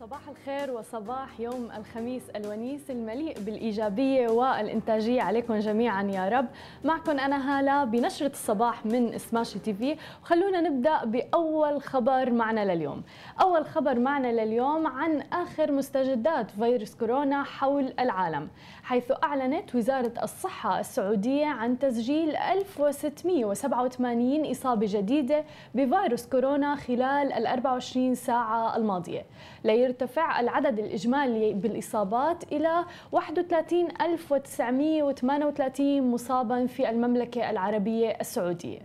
صباح الخير وصباح يوم الخميس الونيس المليء بالإيجابية والإنتاجية عليكم جميعا يا رب. معكم أنا هالة بنشرة الصباح من سماشي تي في وخلونا نبدأ بأول خبر معنا لليوم. أول خبر معنا لليوم عن آخر مستجدات فيروس كورونا حول العالم حيث أعلنت وزارة الصحة السعودية عن تسجيل 1687 إصابة جديدة بفيروس كورونا خلال ال 24 ساعة الماضية. ليرتفع العدد الإجمالي بالإصابات إلى 31938 مصابا في المملكة العربية السعودية.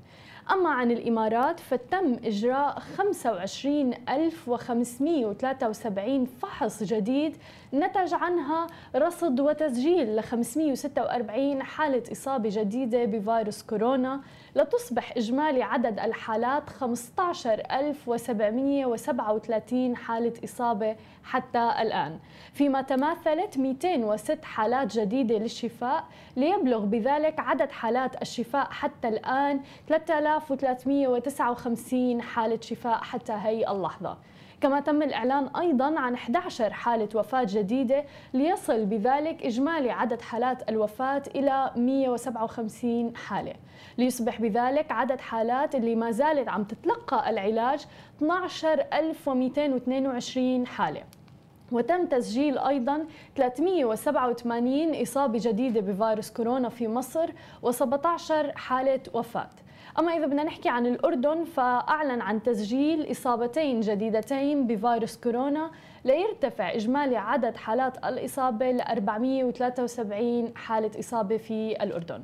أما عن الإمارات فتم إجراء 25573 فحص جديد نتج عنها رصد وتسجيل ل 546 حالة إصابة جديدة بفيروس كورونا لتصبح إجمالي عدد الحالات 15737 حالة إصابة حتى الآن. فيما تماثلت 206 حالات جديدة للشفاء ليبلغ بذلك عدد حالات الشفاء حتى الآن 3359 حالة شفاء حتى هي اللحظة. كما تم الإعلان أيضا عن 11 حالة وفاة جديدة ليصل بذلك إجمالي عدد حالات الوفاة إلى 157 حالة. ليصبح بذلك عدد حالات اللي ما زالت عم تتلقى العلاج 12222 حالة. وتم تسجيل أيضا 387 إصابة جديدة بفيروس كورونا في مصر و17 حالة وفاة. أما إذا بدنا نحكي عن الأردن فأعلن عن تسجيل إصابتين جديدتين بفيروس كورونا ليرتفع إجمالي عدد حالات الإصابة ل 473 حالة إصابة في الأردن.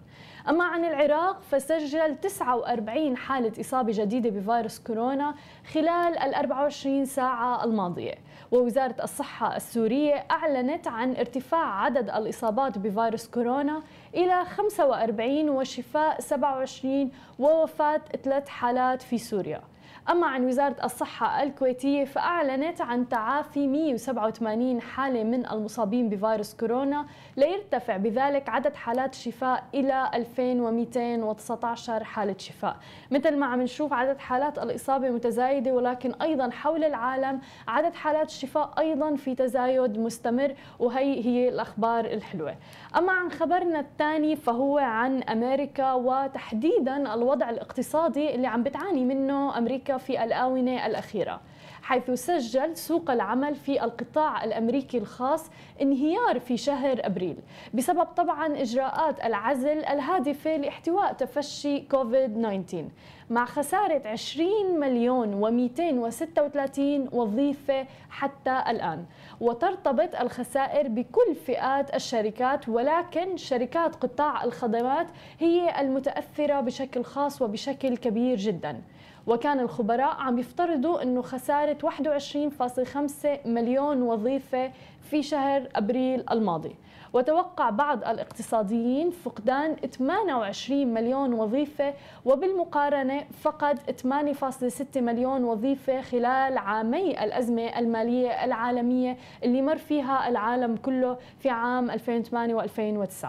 أما عن العراق فسجل 49 حالة إصابة جديدة بفيروس كورونا خلال ال 24 ساعة الماضية. ووزارة الصحة السورية أعلنت عن ارتفاع عدد الإصابات بفيروس كورونا إلى 45 وشفاء 27 ووفاة ثلاث حالات في سوريا. أما عن وزارة الصحة الكويتية فأعلنت عن تعافي 187 حالة من المصابين بفيروس كورونا ليرتفع بذلك عدد حالات الشفاء إلى 2219 حالة شفاء. مثل ما عم نشوف عدد حالات الإصابة متزايدة ولكن أيضا حول العالم عدد حالات الشفاء أيضا في تزايد مستمر وهي هي الأخبار الحلوة. أما عن خبرنا الثاني فهو عن أمريكا وتحديدا الوضع الاقتصادي اللي عم بتعاني منه أمريكا في الآونة الأخيرة حيث سجل سوق العمل في القطاع الأمريكي الخاص انهيار في شهر أبريل بسبب طبعا إجراءات العزل الهادفة لاحتواء تفشي كوفيد 19 مع خسارة 20 مليون و236 وظيفة حتى الآن. وترتبط الخسائر بكل فئات الشركات ولكن شركات قطاع الخدمات هي المتأثرة بشكل خاص وبشكل كبير جدا. وكان الخبراء عم يفترضوا إنه خسارة 21.5 مليون وظيفة في شهر أبريل الماضي. وتوقع بعض الاقتصاديين فقدان 28 مليون وظيفة وبالمقارنة فقد 8.6 مليون وظيفة خلال عامي الأزمة المالية العالمية اللي مر فيها العالم كله في عام 2008 و2009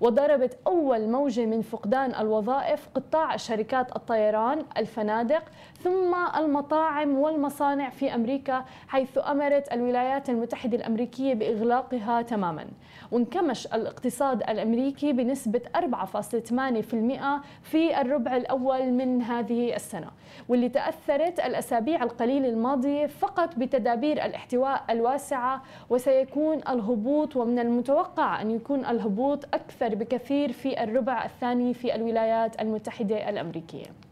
وضربت أول موجة من فقدان الوظائف قطاع شركات الطيران الفنادق ثم المطاعم والمصانع في أمريكا حيث أمرت الولايات المتحدة الأمريكية بإغلاقها تماما. وانكمش الاقتصاد الأمريكي بنسبة 4.8% في الربع الأول من هذه السنة واللي تأثرت الأسابيع القليلة الماضية فقط بتدابير الاحتواء الواسعة وسيكون الهبوط ومن المتوقع أن يكون الهبوط أكثر بكثير في الربع الثاني في الولايات المتحدة الأمريكية.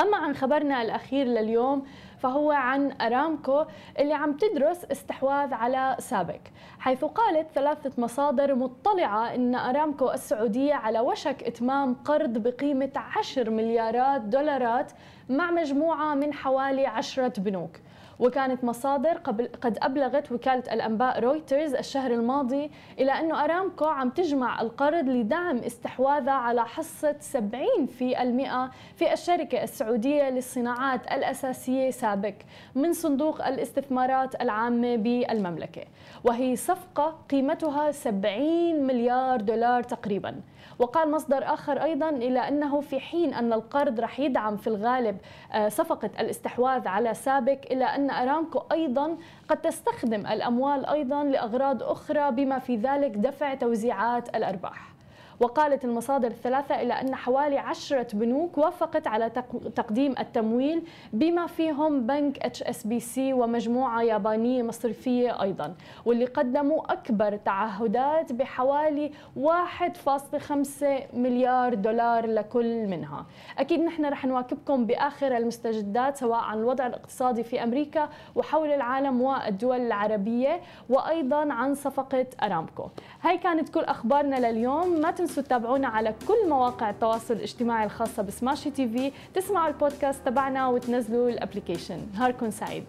أما عن خبرنا الأخير لليوم فهو عن أرامكو اللي عم تدرس استحواذ على سابك حيث قالت ثلاثة مصادر مطلعة أن أرامكو السعودية على وشك إتمام قرض بقيمة 10 مليارات دولارات مع مجموعة من حوالي عشرة بنوك. وكانت مصادر قبل قد أبلغت وكالة الأنباء رويترز الشهر الماضي إلى أنه أرامكو عم تجمع القرض لدعم استحواذها على حصة 70% في الشركة السعودية للصناعات الأساسية سابق من صندوق الاستثمارات العامة بالمملكة. وهي صفقة قيمتها 70 مليار دولار تقريبا. وقال مصدر آخر أيضا إلى أنه في حين أن القرض رح يدعم في الغالب آه، صفقة الاستحواذ على سابك إلا أن أرامكو أيضا قد تستخدم الأموال أيضا لأغراض أخرى بما في ذلك دفع توزيعات الأرباح. وقالت المصادر الثلاثة إلى أن حوالي عشرة بنوك وافقت على تقديم التمويل بما فيهم بنك HSBC ومجموعة يابانية مصرفية أيضا واللي قدموا أكبر تعهدات بحوالي 1.5 مليار دولار لكل منها. أكيد نحن رح نواكبكم بآخر المستجدات سواء عن الوضع الاقتصادي في أمريكا وحول العالم والدول العربية وأيضا عن صفقة أرامكو. هاي كانت كل أخبارنا لليوم. ما تنسوا تنسوا تتابعونا على كل مواقع التواصل الاجتماعي الخاصة ب Smashi TV تسمعوا البودكاست تبعنا وتنزلوا ال application. نهاركم سعيد.